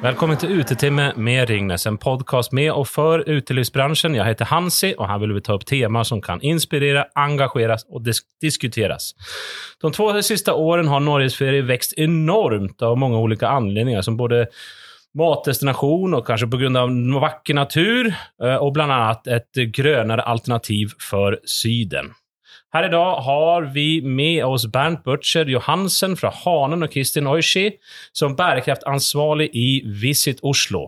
Välkommen til Utetimme med Ringnes, en podcast med og for utelivsbransjen. Jeg heter Hansi og her vil vi ta opp temaer som kan inspirere, engageras og disk diskuteres. De to siste årene har Norgesferie vokst enormt av mange ulike anledninger, som både matdestination og kanskje på vakker natur og bl.a. et grønnere alternativ for syden. Här dag har vi med oss Bernt Butcher Johansen fra Hanen og Kristin Oishi som bærekraftansvarlig i Visit Oslo.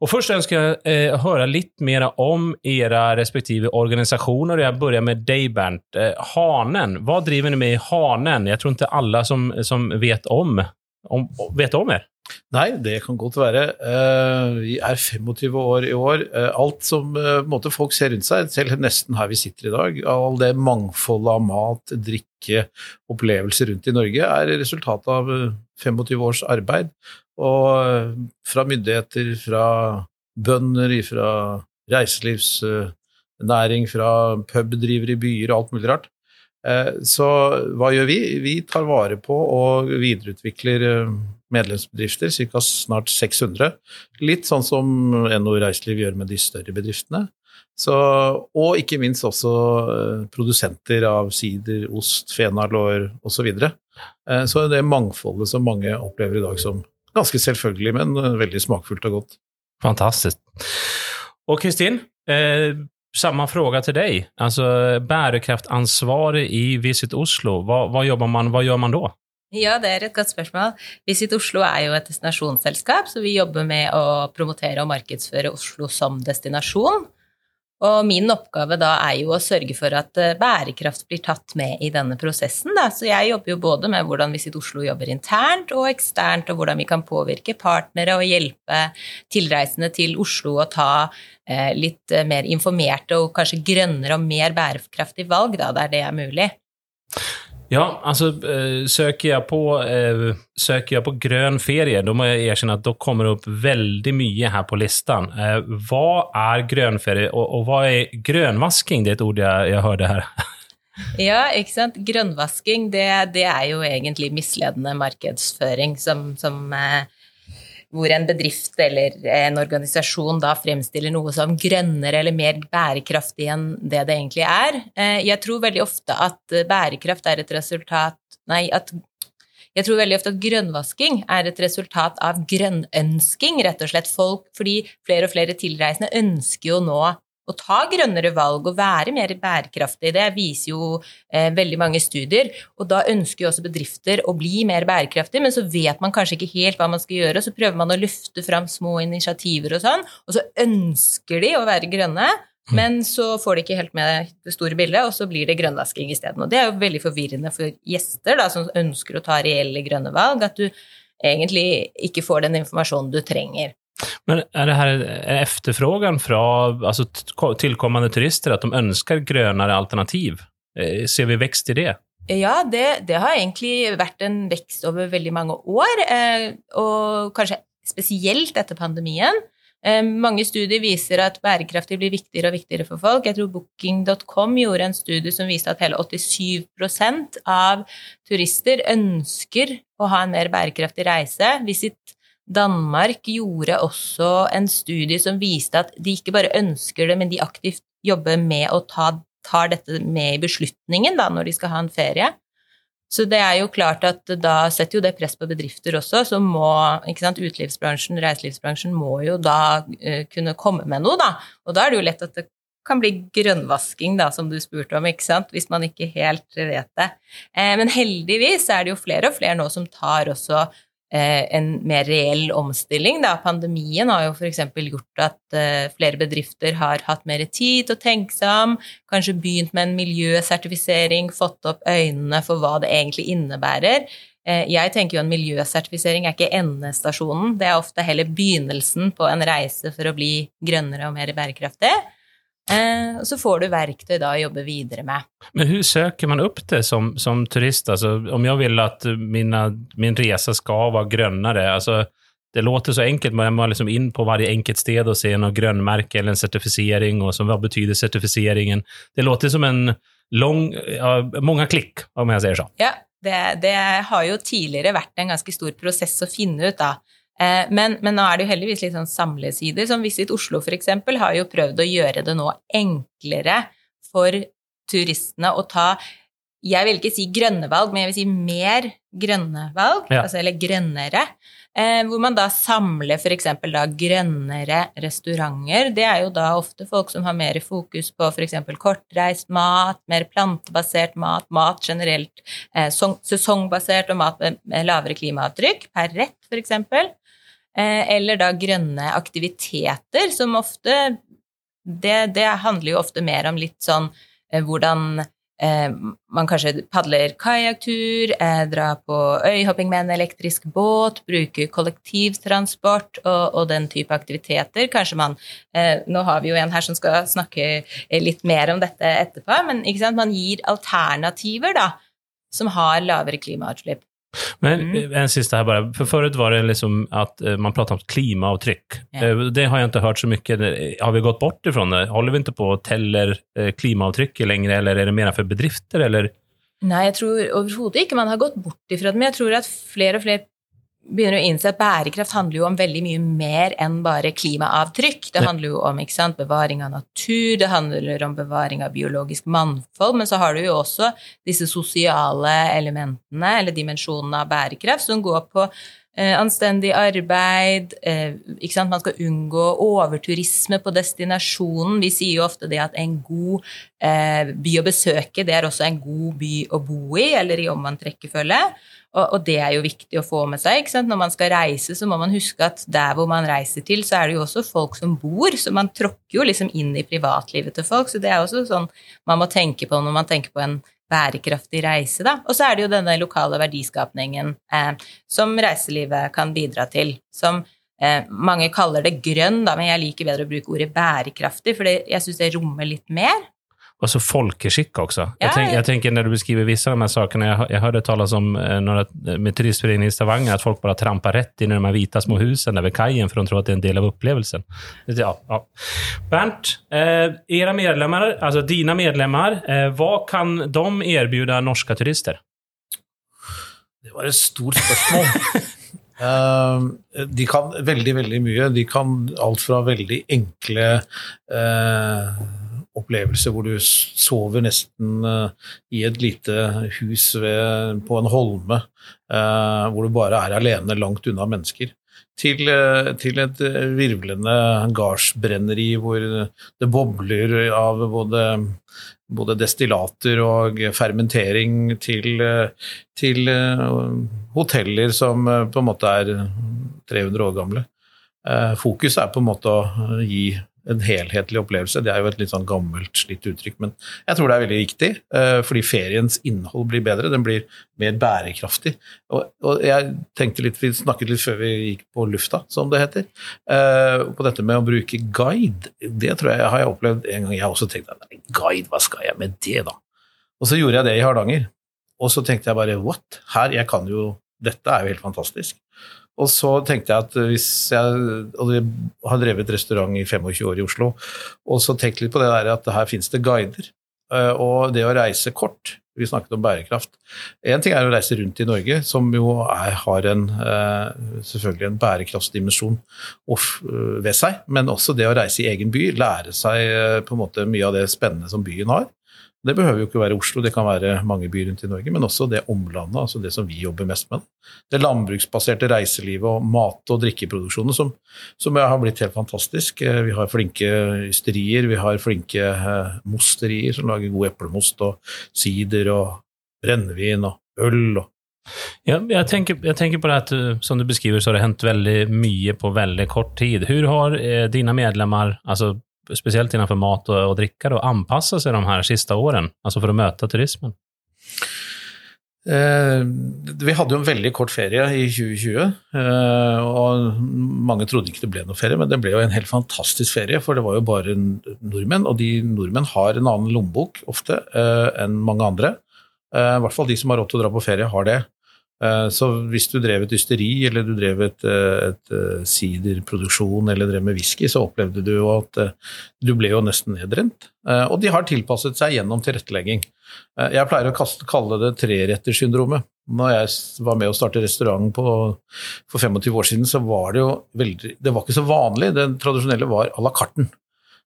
Og Først ønsker jeg eh, høre litt mer om deres respektive organisasjoner. Jeg begynner med deg, Bernt. Eh, Hanen, hva driver dere med i Hanen? Jeg tror ikke alle som, som vet, om, om, vet om er. Nei, det kan godt være. Eh, vi er 25 år i år. Eh, alt som eh, måte, folk ser rundt seg, selv nesten her vi sitter i dag, all det mangfoldet av mat, drikke, opplevelser rundt i Norge, er resultatet av 25 års arbeid. Og fra myndigheter, fra bønder, fra reiselivsnæring, fra pubdrivere i byer og alt mulig rart. Så hva gjør vi? Vi tar vare på og videreutvikler medlemsbedrifter, ca. snart 600. Litt sånn som NHO Reiseliv gjør med de større bedriftene. Så, og ikke minst også eh, produsenter av sider, ost, fenalår osv. Så. Eh, så det mangfoldet som mange opplever i dag som ganske selvfølgelig, men eh, veldig smakfullt og godt. Fantastisk. Og Kristin, eh, samme spørsmål til deg. Altså, Bærekraftansvarig i Visit Oslo, hva, hva, man, hva gjør man da? Ja, det er et godt spørsmål. Visit Oslo er jo et destinasjonsselskap, så vi jobber med å promotere og markedsføre Oslo som destinasjon. Og min oppgave da er jo å sørge for at eh, bærekraft blir tatt med i denne prosessen. Da. Så jeg jobber jo både med hvordan Visit Oslo jobber internt og eksternt, og hvordan vi kan påvirke partnere og hjelpe tilreisende til Oslo å ta eh, litt eh, mer informerte og kanskje grønnere og mer bærekraftige valg, da, der det er mulig. Ja, altså eh, søker jeg på, eh, søker jeg på grønn ferie, da må jeg erkjenne at da kommer det opp veldig mye her på listen. Eh, hva er grønn ferie, og, og hva er grønnvasking? Det er et ord jeg, jeg hørte her. ja, ikke sant. Grønnvasking, det, det, er jo egentlig misledende markedsføring som, som eh, hvor en bedrift eller en organisasjon da fremstiller noe som grønnere eller mer bærekraftig enn det det egentlig er. Eh, jeg tror veldig ofte at bærekraft er et resultat Nei, at jeg tror veldig ofte at grønnvasking er et resultat av grønnønsking, rett og slett. Folk, fordi flere og flere tilreisende ønsker jo nå å ta grønnere valg og være mer bærekraftig. Det viser jo eh, veldig mange studier. Og da ønsker jo også bedrifter å bli mer bærekraftige, men så vet man kanskje ikke helt hva man skal gjøre, og så prøver man å løfte fram små initiativer og sånn, og så ønsker de å være grønne. Mm. Men så får de ikke helt med det store bildet, og så blir det grønnvasking isteden. Og det er jo veldig forvirrende for gjester da, som ønsker å ta reelle grønne valg, at du egentlig ikke får den informasjonen du trenger. Men er det her efterfrågan fra altså, tilkommende turister at de ønsker grønnere alternativ? Eh, ser vi vekst i det? Ja, det, det, har egentlig vært en vekst over veldig mange år, eh, og kanskje spesielt etter pandemien. Eh, mange studier viser at bærekraftig blir viktigere og viktigere for folk. Jeg tror Booking.com gjorde en studie som viste at hele 87% av turister ønsker å ha en mer bærekraftig reise. Visit Danmark gjorde også en studie som viste at de ikke bare ønsker det, men de aktivt jobber med å ta tar dette med i beslutningen da, når de skal ha en ferie. Så det er jo klart at da setter jo det press på bedrifter også, så må ikke sant, utelivsbransjen, reiselivsbransjen må jo da uh, kunne komme med noe, da. Og da er det jo lett at det kan bli grønnvasking, da, som du spurte om, ikke sant, hvis man ikke helt vet det. Eh, men heldigvis er det jo flere og flere nå som tar også en mer reell omstilling. Da. Pandemien har jo f.eks. gjort at eh, flere bedrifter har hatt mer tid til å tenke seg om, kanskje begynt med en miljøsertifisering, fått opp øynene for hva det egentlig innebærer. Eh, jeg tenker jo en miljøsertifisering er ikke endestasjonen, det er ofte heller begynnelsen på en reise for å bli grønnere og mer bærekraftig. Eh, og så får du verktøy da å jobbe videre med. Men hvordan søker man opp det som, som turist? Altså, om jeg vil at mina, min reise skal være grønnere altså, Det låter så enkelt, men jeg må liksom inn på hvert enkelt sted og se noe grønnmerke eller en sertifisering, og så hva betyr sertifiseringen? Det låter som en lang ja, Mange klikk, om jeg sier sånn. Ja, det, det, har jo tidligere vært en ganske stor prosess å finne ut, da. Eh, men, men, nå er det jo heldigvis litt sånn samlesider, som Visit Oslo f.eks. har jo prøvd å gjøre det nå enklere for turistene å ta jeg vil ikke si grønne valg, men jeg vil si mer grønne valg, ja. altså, eller grønnere. Eh, hvor man da samler f.eks. da grønnere restauranter. Det er jo da ofte folk som har mer fokus på f.eks. kortreist mat, mer plantebasert mat, mat generelt eh, sesongbasert og mat med, med lavere klimaavtrykk per rett, f.eks. Eh, eller da grønne aktiviteter, som ofte det, det handler jo ofte mer om litt sånn eh, hvordan Eh, man kanskje padler kajakktur, eh, drar på øyhopping med en elektrisk båt, bruker kollektivtransport og, og, den type aktiviteter. Kanskje man eh, Nå har vi jo en her som skal snakke litt mer om dette etterpå, men man gir alternativer da, som har lavere klimautslipp. Men mm. en sista här bara. För förut var det liksom att eh, man pratade om klimaavtrykk Yeah. Det har jag inte hört så mycket. Har vi gått bort ifrån det? Håller vi inte på och teller eh, klimaavtrykket längre, eller är det mer för bedrifter, eller? Nei, jeg tror overhodet ikke man har gått bort ifra det, men jeg tror at flere og flere begynner å innse at bærekraft handler jo om veldig mye mer enn bare klimaavtrykk. Det handler jo om sant, bevaring av natur, det handler om bevaring av biologisk mannfold, men så har du jo også disse sosiale elementene, eller dimensjonene av bærekraft, som går på anstendig arbeid, eh, man skal unngå overturisme på destinasjonen. Vi sier jo ofte det at en god eh, by å besøke, det er også en god by å bo i, eller i omvendt rekkefølge. Og, det er jo viktig å få med seg. Når man skal reise, så må man huske at der hvor man reiser til, så er det jo også folk som bor, så man tråkker jo liksom inn i privatlivet til folk. Så det er også sånn man må tenke på når man tenker på en bærekraftig reise, da. Og så er det jo denne lokale verdiskapningen eh, som reiselivet kan bidra til. Som eh, mange kaller det grønn, da, men jeg liker bedre å bruke ordet bærekraftig, for jeg syns det rommer litt mer. Och så folkeskikk også. Jeg, jag, tänk, jag, tänker du beskriver visse av de her sakene jeg, jeg hørte talas om eh, med turistforeningen i Stavanger, at folk bare tramper rett inn i de hvite vita små husene ved kajen for de tror at det er en del av opplevelsen. Ja, ja. Bernt, eh, era medlemmer, altså dine medlemmer, eh, hva kan de tilby norske turister? Det var et stort spørsmål. uh, de kan veldig, veldig mye. De kan alt fra veldig enkle uh, opplevelse hvor du sover nesten uh, i et lite hus ved, på en holme, uh, hvor du bare er alene langt unna mennesker, til, uh, til et virvlende gardsbrenneri hvor det bobler av både, både destillater og fermentering, til, til hoteller som på en måte er 300 år gamle. Fokus er på en måte å gi en helhetlig opplevelse. Det er jo et litt sånn gammelt, slitt uttrykk, men jeg tror det er veldig viktig. Uh, fordi feriens innhold blir bedre, den blir mer bærekraftig. Og, jeg tenkte litt, Vi snakket litt før vi gikk på lufta, som det heter, uh, på dette med å bruke guide. Det tror jeg har jeg opplevd en gang. Jeg har også tenkt at guide, hva skal jeg med det, da? Og så gjorde jeg det i Hardanger. Og så tenkte jeg bare what? Her, jeg kan jo Dette er jo helt fantastisk. Og så tenkte jeg at hvis jeg Og har drevet restaurant i 25 år i Oslo, og så tenkte litt på det der at her finnes det guider. Eh, og det å reise kort Vi snakket om bærekraft. Én ting er å reise rundt i Norge, som jo er, har en, eh, selvfølgelig en bærekraftsdimensjon ved seg, men også det å reise i egen by, lære seg eh, på en måte mye av det spennende som byen har. Det behøver jo ikke være Oslo, det kan være mange byer rundt i Norge, men også det omlandet, altså det som vi jobber mest med. Det landbruksbaserte reiselivet og mat- og drikkeproduksjonen som, som har blitt helt fantastisk. Eh, vi har flinke ysterier, vi har flinke eh, mosterier som lager god eplemost og sider og brennevin og øl. og ja, jeg, tenker, jeg, tenker, på det at eh, som du beskriver, så har det hendt veldig mye på veldig kort tid. Hvordan har eh, dine medlemmer, altså spesielt innenfor mat og, og drikke, da, anpasse seg de her siste årene, altså for å møte turismen? Eh, vi hadde jo en veldig kort ferie i 2020, eh, og mange trodde ikke det ble noe ferie, men det ble jo en helt fantastisk ferie, for det var jo bare nordmenn, og de nordmenn har en annen lommebok ofte eh, enn mange andre. Eh, I hvert fall de som har råd til å dra på ferie, har det. Eh, så hvis du drev et ysteri, eller du drev et, eh, et eh, siderproduksjon, eller drev med whisky, så opplevde du jo at du ble jo nesten nedrent. Og de har tilpasset seg gjennom tilrettelegging. Jeg pleier å kalle det trerettersyndromet. Når jeg var med å starte restaurant på, for 25 år siden, så var det jo veldig Det var ikke så vanlig. Den tradisjonelle var à la carten.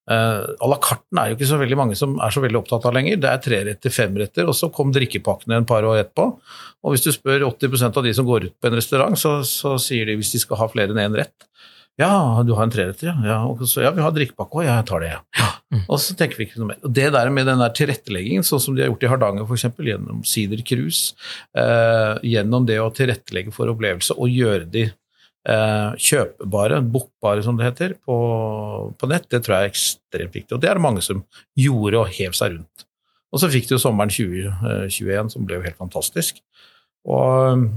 Uh, à la carten er jo ikke så veldig mange som er så veldig opptatt av lenger. Det er treretter, femretter, og så kom drikkepakkene en par år etterpå. Og hvis du spør 80% av de som går ut på en restaurant, så, så sier de hvis de skal ha flere enn én rett, ja, du har en treretter, ja. Ja, og så, ja vi har drikkepakke òg, ja, jeg tar det, ja. Mm. Og så tenker vi ikke noe mer. Og det der med den der tilretteleggingen, sånn som de har gjort i Hardanger f.eks., gjennom Sider Cruise, eh, gjennom det å tilrettelegge for opplevelse og gjøre de kjøpbare, bokbare som det heter, på, på, nett, det tror jeg er ekstremt viktig. Og det er det mange som gjorde og hev seg rundt. Og så fikk du sommeren 2021, eh, som ble jo helt fantastisk. Og mm,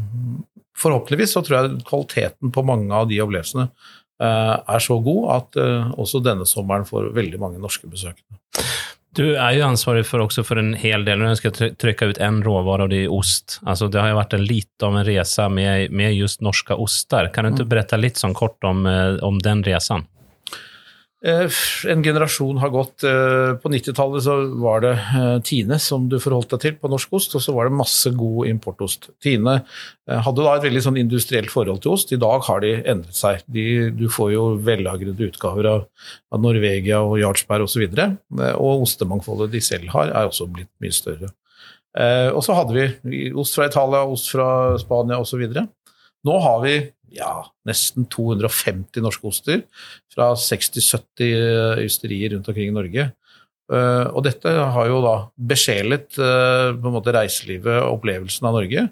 forhåpentligvis så tror jeg kvaliteten på mange av de opplevelsene eh, er så god at også denne sommeren får veldig mange norske besøkende. Du er jo ansvarig for, også for en hel del, jeg skal trykke ut en råvare, og det er ost. Altså, det har jo vært en litt av en reise med, med just norske oster. Kan du ikke mm. berette litt sånn kort om, eh, om den reisen? Eh, en generasjon har gått. Eh, på 90-tallet så var det eh, Tine som du forholdt deg til på norsk ost, og så var det masse god importost. Tine hadde da et veldig sånn industrielt forhold til ost. I dag har de endret seg. De, du får jo vellagrede utgaver av, av Norvegia og Jarlsberg osv. Og, så og ostemangfoldet de selv har, er også blitt mye større. Og så hadde vi ost fra Italia, ost fra Spania osv. Nå har vi ja, nesten 250 norske oster fra 60-70 eh, ysterier rundt omkring i Norge. Uh, og dette har jo da besjelet uh, på en måte reiselivet og opplevelsen av Norge,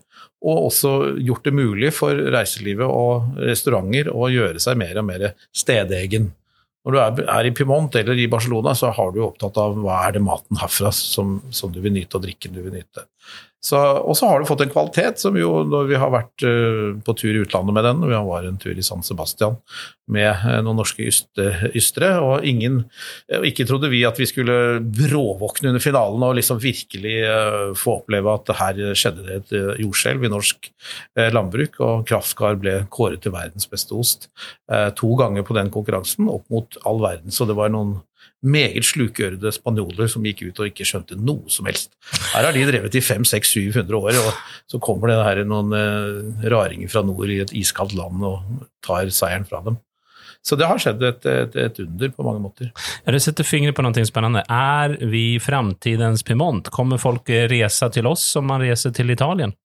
og også gjort det mulig for reiselivet og restauranter å gjøre seg mer og mer stedegen. Når du er, i Pimont eller i Barcelona, så har du opptatt av hva er det maten herfra som, som du vil nyte, og drikken du vil nyte. Og så har du fått en kvalitet som jo, når vi har vært uh, på tur i utlandet med den, vi var en tur i San Sebastian med uh, noen norske ystre, og ingen uh, Ikke trodde vi at vi skulle bråvåkne under finalen og liksom virkelig få oppleve at her skjedde det et jordskjelv i norsk landbruk, og Kraftkar ble kåret til verdens beste ost to ganger på den konkurransen, opp mot all verden. Så det var noen meget slukørede spanjoler som gikk ut og ikke skjønte noe som helst. Her har de drevet i 500-700 år, og så kommer det her noen eh, raringer fra nord i et iskaldt land og tar seieren fra dem. Så det har skjedd et, et, et under på mange måter. Ja, du setter fingeren på noe spennende. Er vi framtidens Pimont? Kommer folk reise til oss som man reiser til Italien?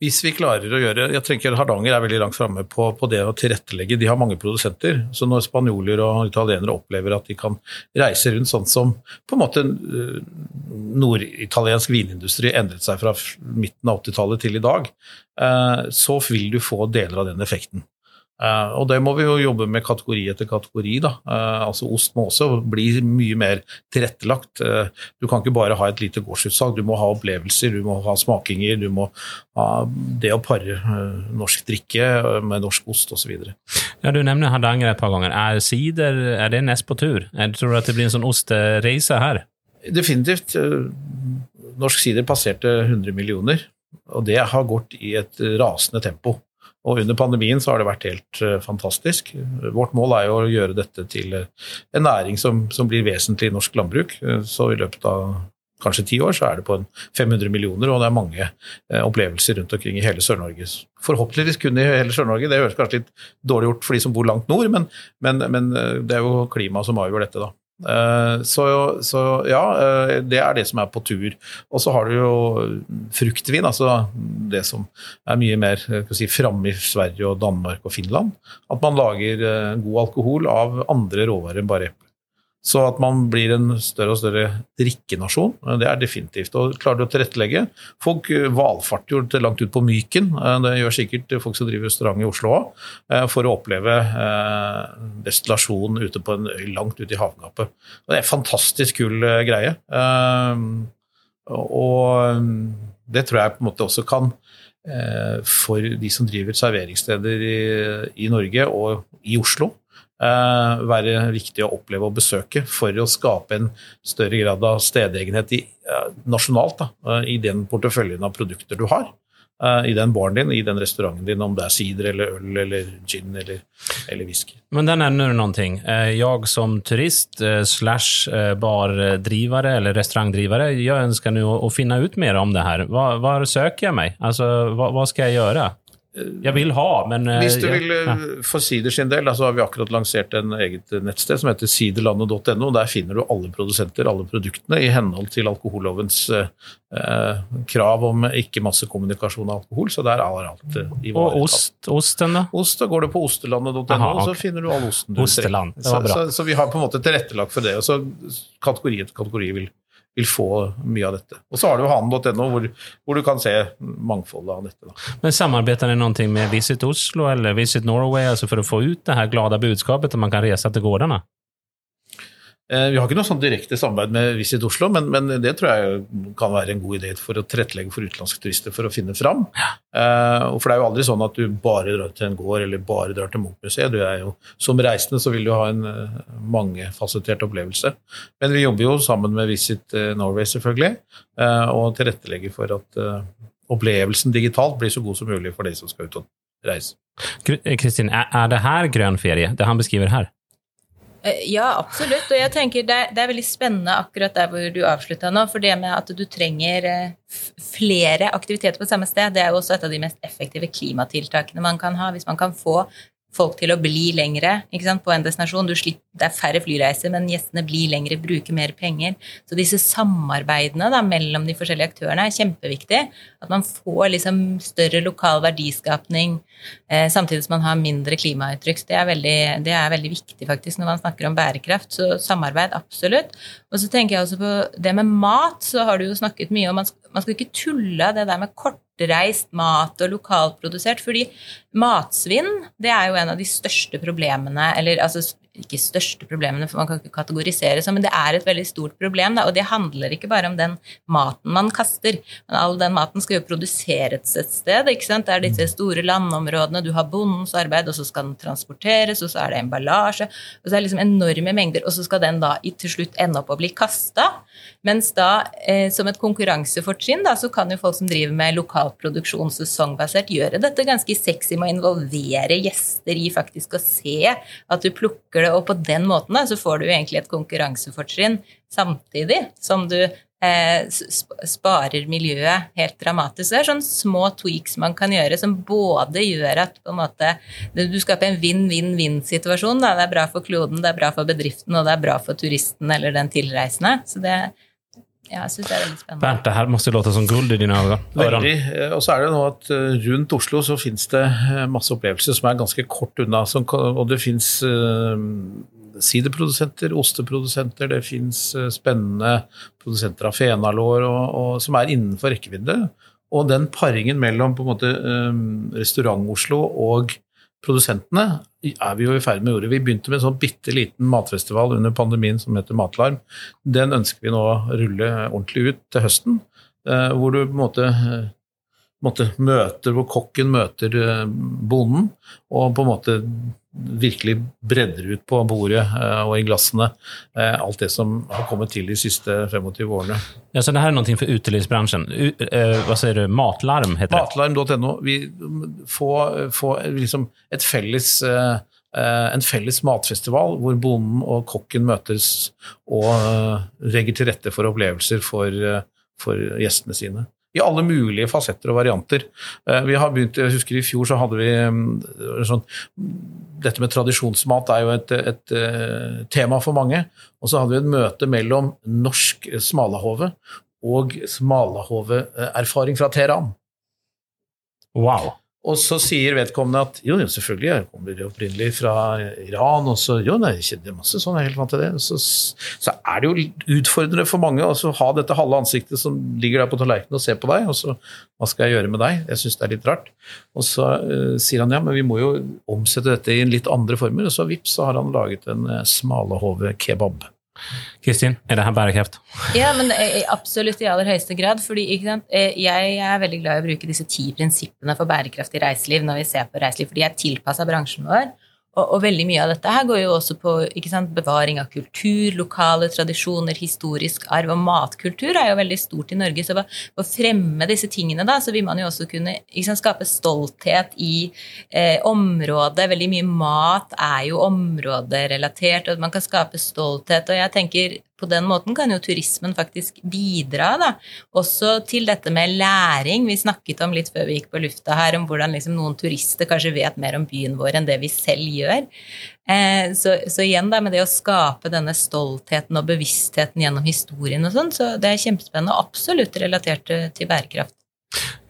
Hvis vi klarer å gjøre Jeg tenker Hardanger er veldig langt framme på, på, det å tilrettelegge. De har mange produsenter. Så når spanjoler og italienere opplever at de kan reise rundt sånn som på en måte eh, norditaliensk vinindustri endret seg fra midten av 80-tallet til i dag, eh, så vil du få deler av den effekten. Uh, og det må vi jo jobbe med kategori etter kategori. da. Uh, altså Ost må også bli mye mer tilrettelagt. Uh, du kan ikke bare ha et lite gårdsutsalg, du må ha opplevelser, du må ha smakinger, du må ha det å pare norsk drikke med norsk ost osv. Ja, du nevner Hardanger et par ganger. Er sider er det nest på tur? Jeg tror du at det blir en sånn ostereise her? Definitivt. Norsk sider passerte 100 millioner, og det har gått i et rasende tempo. Og under pandemien så har det vært helt uh, fantastisk. Vårt mål er jo å gjøre dette til uh, en næring som, som, blir vesentlig i norsk landbruk. Uh, så i løpet av kanskje ti år så er det på 500 millioner, og det er mange opplevelser rundt omkring i hele Sør-Norge. Forhåpentligvis kun i hele Sør-Norge. Det høres kanskje litt dårlig gjort for de som bor langt nord, men, men, men det er jo klimaet som avgjør dette, da. Eh, så, så, ja, eh, det er det som er på tur. Og så har du jo fruktvin, altså det som er mye mer si, framme i Sverige og Danmark og Finland. At man lager eh, god alkohol av andre råvarer enn bare eple. Så at man blir en større og større drikkenasjon, det er definitivt. Og klarer du å tilrettelegge Folk eh, valfarter jo langt ut på Myken, eh, det gjør sikkert folk som driver restaurant i Oslo òg, eh, for å oppleve destillasjon ute på en øy langt ute i havgapet. Og det er en fantastisk kul greie. Og det tror jeg på en måte også kan for de som driver serveringssteder i, i Norge og i Oslo, være viktig å oppleve og besøke for å skape en større grad av stedegenhet i, uh, nasjonalt da, uh, i den porteføljen av produkter du har. eh, i den baren din, i den restauranten din, om det er sider eller øl eller gin eller, eller whisky. Men der nevner du någonting. Jeg som turist eh, slash bardrivere eller restaurantdrivere, jeg ønsker nå å finne ut mer om det her. Hvor søker jeg meg? Altså, hva, hva skal jeg jag göra? vil ha, men... eh, Hvis du vil, ja. For Sider sin del, så har vi akkurat lansert en eget nettsted som heter siderlandet.no. Der finner du alle produsenter, alle produktene, i henhold til alkohollovens eh, eh, krav om ikke massekommunikasjon av alkohol. Så der er alt eh, Och Og ost, osten da? Ost, da går du på ostelandet.no, okay. så finner du all osten du trenger. Så, så, så vi har på en måte tilrettelagt for det. og så Kategori etter kategori vil, vil få mye av dette. Og så har du hanen.no, hvor, hvor du kan se mangfoldet av dette. Da. Men samarbeider dere noe med Visit Oslo eller Visit Norway altså for å få ut det her glada budskapet at man kan resa til gårdarna? Eh, Vi har ikke noe sånn direkte samarbeid med Visit Oslo, men, men det tror jeg kan være en god idé for å tilrettelegge for utenlandske turister for å finne fram. Ja. Uh, For det er jo aldri sånn at du bare drar til en gård eller bare drar til Munch-museet. Du er jo, Som reisende så vil du ha en uh, mangefasettert opplevelse. Men vi jobber jo sammen med Visit eh, Norway, selvfølgelig, uh, og tilrettelegger for at eh, opplevelsen digitalt blir så god som mulig for de som skal ut og reise. Eh, Kristin, är det her grønn ferie, det han beskriver här? Eh, Ja, absolutt. Og jeg tenker det, det er veldig spennende akkurat der hvor du avslutta nå. For det med at du trenger eh, flere aktiviteter på samme sted, det er jo også et av de mest effektive klimatiltakene man kan ha. Hvis man kan få folk til å bli lengre på en destinasjon. Slipper, det er færre flyreiser, men gjestene blir lengre, bruker mer penger. Så disse samarbeidene da, mellom de forskjellige aktørene er kjempeviktig. At man får liksom større lokal verdiskapning eh, samtidig som man har mindre klimauttrykk. Det er, veldig, det er veldig viktig faktisk når man snakker om bærekraft. Så samarbeid, absolutt. Og så tenker jeg også på det med mat, så har du jo snakket mye om skal, man skal ikke tulle det der med kortreist mat og lokalprodusert, fordi matsvinn, det er jo en av de største problemene, eller altså ikke største problemene, for man kan ikke kategorisere sånn, men det er et veldig stort problem, da, og det handler ikke bare om den maten man kaster, men all den maten skal jo produseres et sted, ikke sant? Det er disse store landområdene, du har bondens arbeid, og så skal den transporteres, og så er det emballasje, og så er det liksom enorme mengder, og så skal den da til slutt ende opp å bli kasta, mens da, eh, som et konkurransefortrinn, da, så kan jo folk som driver med lokalproduksjon sesongbasert gjøre dette ganske sexy med å involvere gjester i faktisk å se at du plukker det, og på den måten da, så får du egentlig et konkurransefortrinn samtidig som du eh, sparer miljøet helt dramatisk. Det er sånne små tweaks man kan gjøre som både gjør at måte, du skaper en vinn-vinn-vinn-situasjon. Det er bra for kloden, det er bra for bedriften, og det er bra for turisten eller den tilreisende. Så det ja, jeg synes det er veldig spennende. Bernt, det her måste låte som guld i dine ögon. Veldig. Eh, Og så er det nå at eh, rundt Oslo så finnes det eh, masse opplevelser som er ganske kort unna. Som, og det finnes eh, siderprodusenter, osteprodusenter, det finnes eh, spennende produsenter av fenalår og, og, som er innenfor rekkevidde. Og den paringen mellom på en måte Restaurant-Oslo og produsentene er vi jo i ferd med å gjøre. Vi begynte med en sånn bitte liten matfestival under pandemien som heter Matlarm. Den ønsker vi nå å rulle ordentlig ut til høsten. eh, Hvor du på en måte, eh, måte møter, hvor kokken møter eh, bonden, og på en måte virkelig bredder ut på bordet eh, og i glassene eh, alt det som har kommet til de siste 25 årene. Ja, så det her er noe for utelivsbransjen. Hva sier du? Matlarm heter det. Matlarm.no. Vi får, får liksom et felles eh, eh, en felles matfestival hvor bonden og kokken møtes og eh, legger til rette for opplevelser for, eh, for gjestene sine. I alle mulige fasetter og varianter. Eh, Vi har begynt, jeg husker I fjor så hadde vi mm, sånn Dette med tradisjonsmat er jo et, et, eh, tema for mange. Og så hadde vi et møte mellom norsk smalahove og smalahove-erfaring fra Teheran. Wow. Og så sier vedkommende at jo, selvfølgelig, jeg kommer opprinnelig fra Iran, og så jo, nei, jeg masse sånn, jeg er helt vant til det. Så, så er det jo utfordrende for mange å ha dette halve ansiktet som ligger der på tallerkenen og ser på deg, og så hva skal jeg gjøre med deg? Jeg syns det er litt rart. Og så uh, sier han ja, men vi må jo omsette dette i litt andre former, og så vips, så har han laget en uh, smalahove-kebab. Kristin, er det her bærekraft? Ja, men eh, absolutt i aller høyeste grad. fordi sant? eh, Jeg er veldig glad i å bruke disse ti prinsippene for bærekraftig reiseliv når vi ser på reiseliv, for de er tilpassa bransjen vår. Og, og, veldig mye av dette her går jo også på sant, bevaring av kultur, lokale tradisjoner, historisk arv. Og matkultur er jo veldig stort i Norge. Så for å fremme disse tingene, da, så vil man jo også kunne sant, skape stolthet i eh, området. Veldig mye mat er jo områderelatert, og man kan skape stolthet. Og jeg tenker på den måten kan jo turismen faktisk bidra da, også til dette med læring. Vi snakket om litt før vi gikk på lufta her, om hvordan liksom noen turister kanskje vet mer om byen vår enn det vi selv gjør. Eh, så, så, igjen da, med det å skape denne stoltheten og bevisstheten gjennom historien og sånn, så det er kjempespennende absolutt relatert til bærekraft.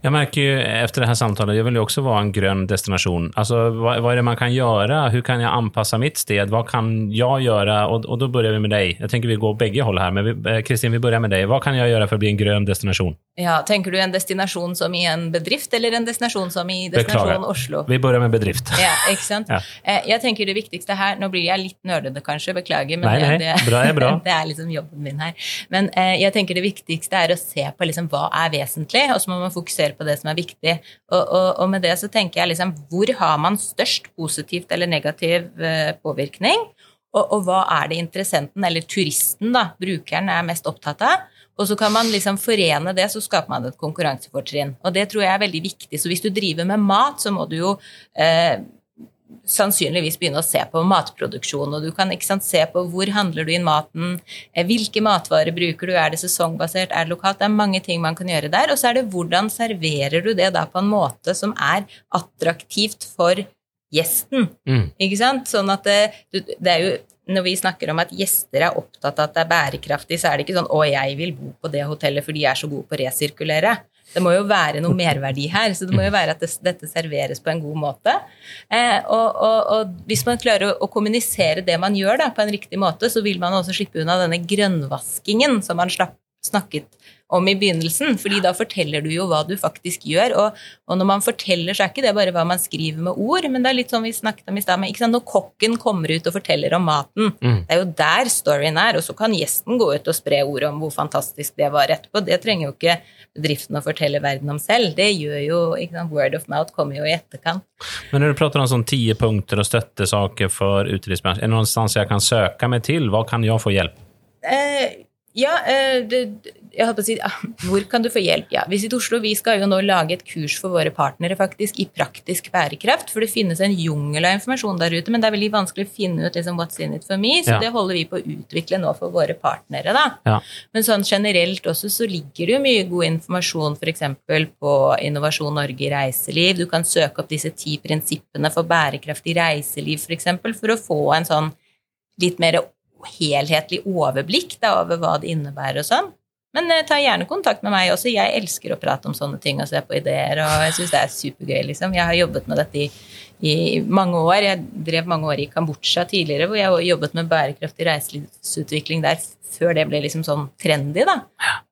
Jag märker ju efter det här samtalet, jag vill ju också vara en grön destination. Alltså, vad, vad, är det man kan göra? Hur kan jag anpassa mitt sted? Vad kan jag göra? Och, och då börjar vi med dig. Jag tänker vi går bägge håll här, men eh, Kristin, vi börjar med dig. Vad kan jag göra för att bli en grön destination? Ja, Tenker du en destinasjon som i en bedrift, eller en destinasjon som i destinasjon Beklager. Oslo? Vi börjar med bedrift. Ja, ikke sant? Ja. Eh, jeg tenker det viktigste her Nå blir jeg litt nerdete, kanskje, beklager, men nei, nei, det, bra er bra. det er liksom jobben min her. Men eh, jeg tenker det viktigste er å se på liksom hva er vesentlig, og så må man fokusere på det som er viktig. Og, og, og med det så tenker jeg liksom hvor har man størst positivt eller negativ eh, påvirkning? Og, og, hva er det interessenten, eller turisten, da, brukeren, er mest opptatt av? Og så kan man liksom forene det, så skaper man et konkurransefortrinn. Og det tror jeg er veldig viktig. Så hvis du driver med mat, så må du jo eh, sannsynligvis begynne å se på matproduksjon. Og du kan sant, se på hvor handler du inn maten, eh, hvilke matvarer bruker du, er det sesongbasert, er det lokalt? Det er mange ting man kan gjøre der. Og så er det hvordan serverer du det da på en måte som er attraktivt for gjesten. Mm. Ikke sant? Sånn at det, det er jo når vi snakker om at gjester er opptatt av at det er bærekraftig, så er det ikke sånn 'Å, jeg vil bo på det hotellet fordi jeg er så god på å resirkulere'. Det må jo være noe merverdi her, så det må jo være at det, dette serveres på en god måte. Eh, og, og, og, hvis man klarer å, å, kommunisere det man gjør da, på en riktig måte, så vil man også slippe unna denne grønnvaskingen som man slapp, snakket om i begynnelsen, fordi da forteller du jo hva du faktisk gjør. Og, og, når man forteller, så er ikke det bare hva man skriver med ord, men det er litt sånn vi snakket om i stad, når kokken kommer ut og forteller om maten, mm. det er jo der storyen er, og så kan gjesten gå ut og spre ord om hvor fantastisk det var etterpå. Det trenger jo ikke bedriften å fortelle verden om selv. Det gjør jo ikke sant, Word of mouth kommer jo i etterkant. Men når du prater om sånn ti punkter og støttesaker for utelivsbransjen, er det noe sted jeg kan søke meg til? Hva kan jeg få hjelp? Eh, ja, eh, det, jeg holdt på å si, ah, Hvor kan du få hjelp? Ja, Visit Oslo vi skal jo nå lage et kurs for våre partnere faktisk i praktisk bærekraft. For det finnes en jungel av informasjon der ute, men det er veldig vanskelig å finne ut liksom, what's in it for me. Så ja. det holder vi på å utvikle nå for våre partnere. da. Ja. Men sånn generelt også så ligger det jo mye god informasjon f.eks. på Innovasjon Norge i reiseliv. Du kan søke opp disse ti prinsippene for bærekraftig reiseliv f.eks. For, eksempel, for å få en sånn litt mer helhetlig overblikk da, over hva det innebærer og sånn. Men eh, ta gjerne kontakt med meg også. Jeg elsker å prate om sånne ting og se på ideer, og jeg syns det er supergøy, liksom. Jeg har jobbet med dette i, i, mange år. Jeg drev mange år i Kambodsja tidligere, hvor jeg jobbet med bærekraftig reiselivsutvikling der før det ble liksom sånn trendy, da.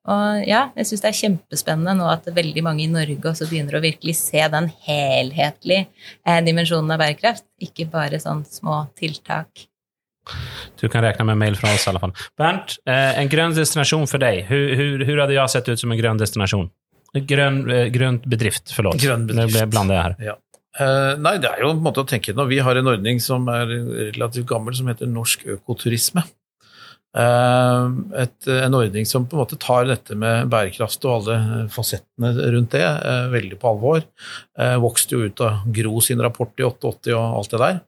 Og ja, jeg syns det er kjempespennende nå at veldig mange i Norge også begynner å virkelig se den helhetlige eh, dimensjonen av bærekraft, ikke bare sånn små tiltak. Du kan räkna med mail från oss i alla fall. Bernt, eh, en grön destination för dig. Hur, hur, hur hade jag sett ut som en grön destinasjon? Grønn, eh, grønt bedrift, forlåt. Grønn bedrift. Jeg her. Ja. Eh, nei, det er jo en måte å tenke nå. Vi har en ordning som er relativt gammel, som heter Norsk økoturisme. Eh, et, en ordning som på en måte tar dette med bærekraft og alle fasettene rundt det uh, veldig på alvor. vokste jo ut av Gro sin rapport i 88 og alt det der.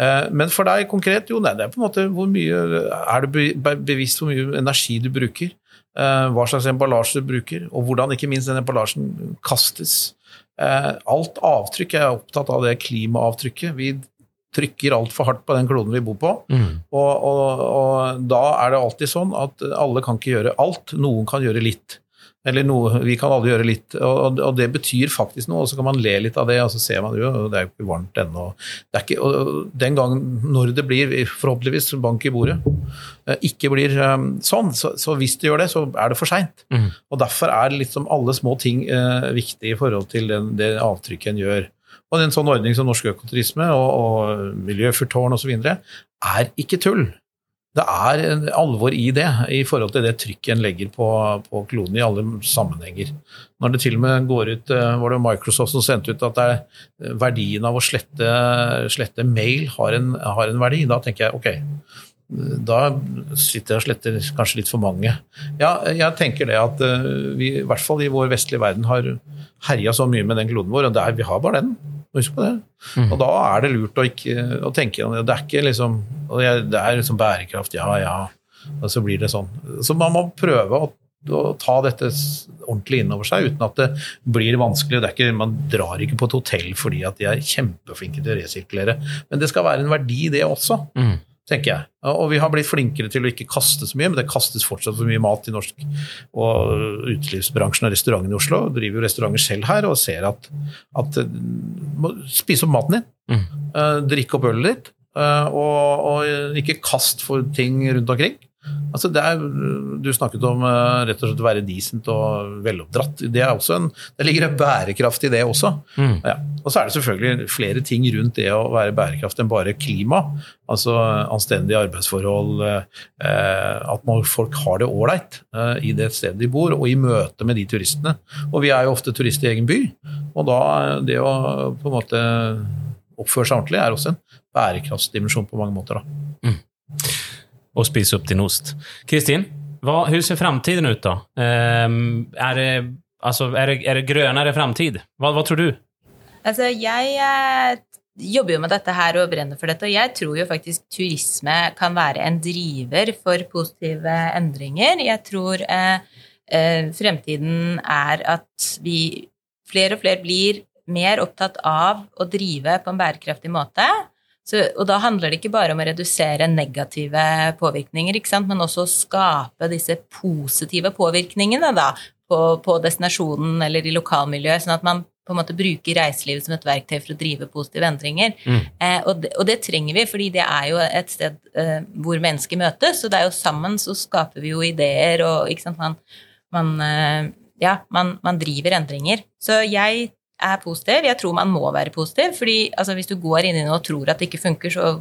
Eh, men for deg konkret, jo, nei, det er på en måte hvor mye Er du bevisst hvor mye energi du bruker? Eh, hva slags emballasje du bruker, og hvordan ikke minst den emballasjen kastes. Eh, alt avtrykk, jeg er opptatt av det klimaavtrykket. Vi trykker altfor hardt på den kloden vi bor på. Mm. Og, og, og, da er det alltid sånn at alle kan ikke gjøre alt, noen kan gjøre litt. Eller noe, vi kan alle gjøre litt, og, og, det betyr faktisk noe. og Så kan man le litt av det, og så ser man jo det er jo ikke varmt ennå. Ikke, og den gangen, når det blir, forhåpentligvis bank i bordet, eh, ikke blir um, sånn, så, så, hvis det gjør det, så er det for seint. Mm. Og derfor er liksom alle små ting uh, viktig i forhold til den, det avtrykket en gjør. Og en sånn ordning som Norsk Økoturisme og, og Miljøfyrtårn osv. er ikke tull. Det er alvor i det, i forhold til det trykket en legger på, på kloden i alle sammenhenger. Når det til og med går ut eh, Var det Microsoft som sendte ut at det er verdien av å slette, slette mail har en, har en verdi, da tenker jeg ok, da sitter jeg og sletter kanskje litt for mange. Ja, jeg tenker det at eh, vi i hvert fall i vår vestlige verden har herja så mye med den kloden vår, og der, vi har bare den. Husk på det. Mm. Og da er det lurt å, ikke, å tenke Det er ikke liksom Det er liksom bærekraft, ja ja, og så blir det sånn. Så man må prøve å, å ta dette ordentlig inn over seg uten at det blir vanskelig. Det ikke, man drar ikke på et hotell fordi at de er kjempeflinke til å resirkulere, men det skal være en verdi, det også. Mm tenker jeg. Og vi har blitt flinkere til å ikke kaste så mye, men det kastes fortsatt for mye mat i norsk og utelivsbransjen og restaurantene i Oslo. Driver jo restauranter selv her og ser at, at Spis opp maten din. Mm. Uh, drikk opp ølet ditt. Uh, og, og, ikke kast for ting rundt omkring. Altså er, du snakket om uh, rett og slett å være decent og veloppdratt. Det, er også en, det ligger en bærekraft i det også. Mm. Ja. Og så er det selvfølgelig flere ting rundt det å være bærekraft enn bare klima. Altså anstendige arbeidsforhold, uh, at folk har det ålreit uh, i det stedet de bor, og i møte med de turistene. Og vi er jo ofte turister i egen by, og da det å på en måte oppføre seg ordentlig er også en bærekraftsdimensjon på mange måter. da. Mm og spise opp din ost. Kristin, hvordan ser framtiden ut, da? Um, er, det, altså, er, det, er det grønnere framtid? Hva, hva, tror du? Altså, jeg eh, jobber jo med dette her og brenner for dette, og jeg tror jo faktisk turisme kan være en driver for positive endringer. Jeg tror eh, eh, fremtiden er at vi flere og flere blir mer opptatt av å drive på en bærekraftig måte. Så, og da handler det ikke bare om å redusere negative påvirkninger, men også å skape disse positive påvirkningene da, på, på, destinasjonen eller i lokalmiljøet, sånn at man på en måte bruker reiselivet som et verktøy for å drive positive endringer. Mm. Eh, og, det, og, det, trenger vi, fordi det er jo et sted eh, hvor mennesker møtes, og det er jo sammen så skaper vi jo ideer, og man, man eh, ja, man, man driver endringer. Så jeg er positiv. Jeg tror man må være positiv, fordi altså, hvis du går inn i noe og tror at det ikke funker, så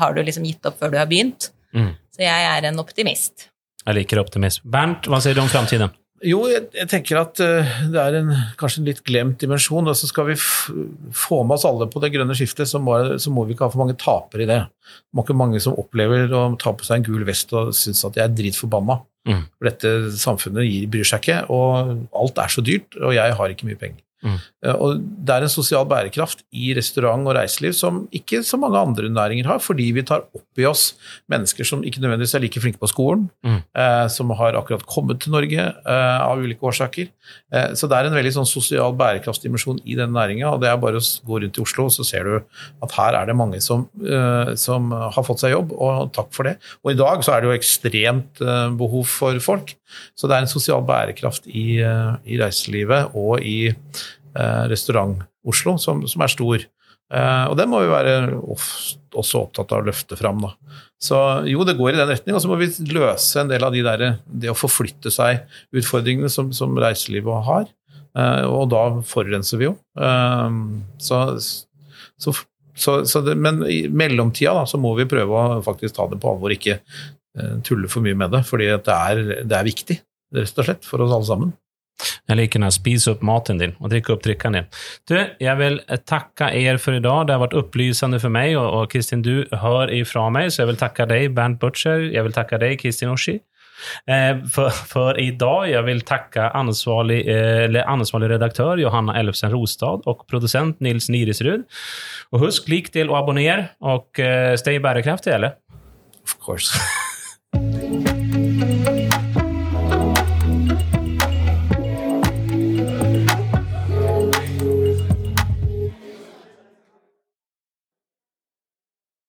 har du liksom gitt opp før du har begynt. Mm. Så jeg er en optimist. Jeg liker optimist. Bernt, hva sier du om framtiden? Jo, jeg, jeg, tenker at uh, det er en, kanskje en litt glemt dimensjon. og så Skal vi få med oss alle på det grønne skiftet, så må, så må vi ikke ha for mange tapere i det. Det må ikke mange som opplever å ta på seg en gul vest og synes at de er dritforbanna. Mm. For dette samfunnet gir, bryr seg ikke, og alt er så dyrt, og jeg har ikke mye penger. Mm. Og Det er en sosial bærekraft i restaurant og reiseliv som ikke så mange andre næringer har, fordi vi tar opp i oss mennesker som ikke nødvendigvis er like flinke på skolen, mm. eh, som har akkurat kommet til Norge eh, av ulike årsaker. Eh, så det er en veldig sånn sosial bærekraftsdimensjon i den næringa. Og det er bare å gå rundt i Oslo, så ser du at her er det mange som, eh, som har fått seg jobb, og takk for det. Og i dag så er det jo ekstremt eh, behov for folk. Så det er en sosial bærekraft i, eh, i reiselivet og i eh, Restaurant-Oslo som, som, er stor. Eh, og den må vi være også opptatt av å løfte fram. Da. Så jo, det går i den retning, og så må vi løse en del av de der, det å forflytte seg-utfordringene som, som, reiselivet har. og da forurenser vi jo. så, så så, så det, men i mellomtida da, så må vi prøve å faktisk ta det på alvor, ikke tulle for mye med det, fordi det det er viktig, rett og slett, for oss alle sammen. Jeg liker når spise opp maten din og drikke opp drikken din. Du, jeg vil takke er for i dag. Det har vært opplysende for meg, og, og Kristin, du hører ifra meg, så jeg vil takke deg, Bernt Butcher. Jeg vil takke deg, Kristin Oshi. Eh, for, for i dag jeg vil takke ansvarlig, eh, ansvarlig redaktør Johanna Ellefsen Rostad og produsent Nils Nirisrud. Og husk, lik del og abonner, og eh, stay bærekraftig, eller? Of course.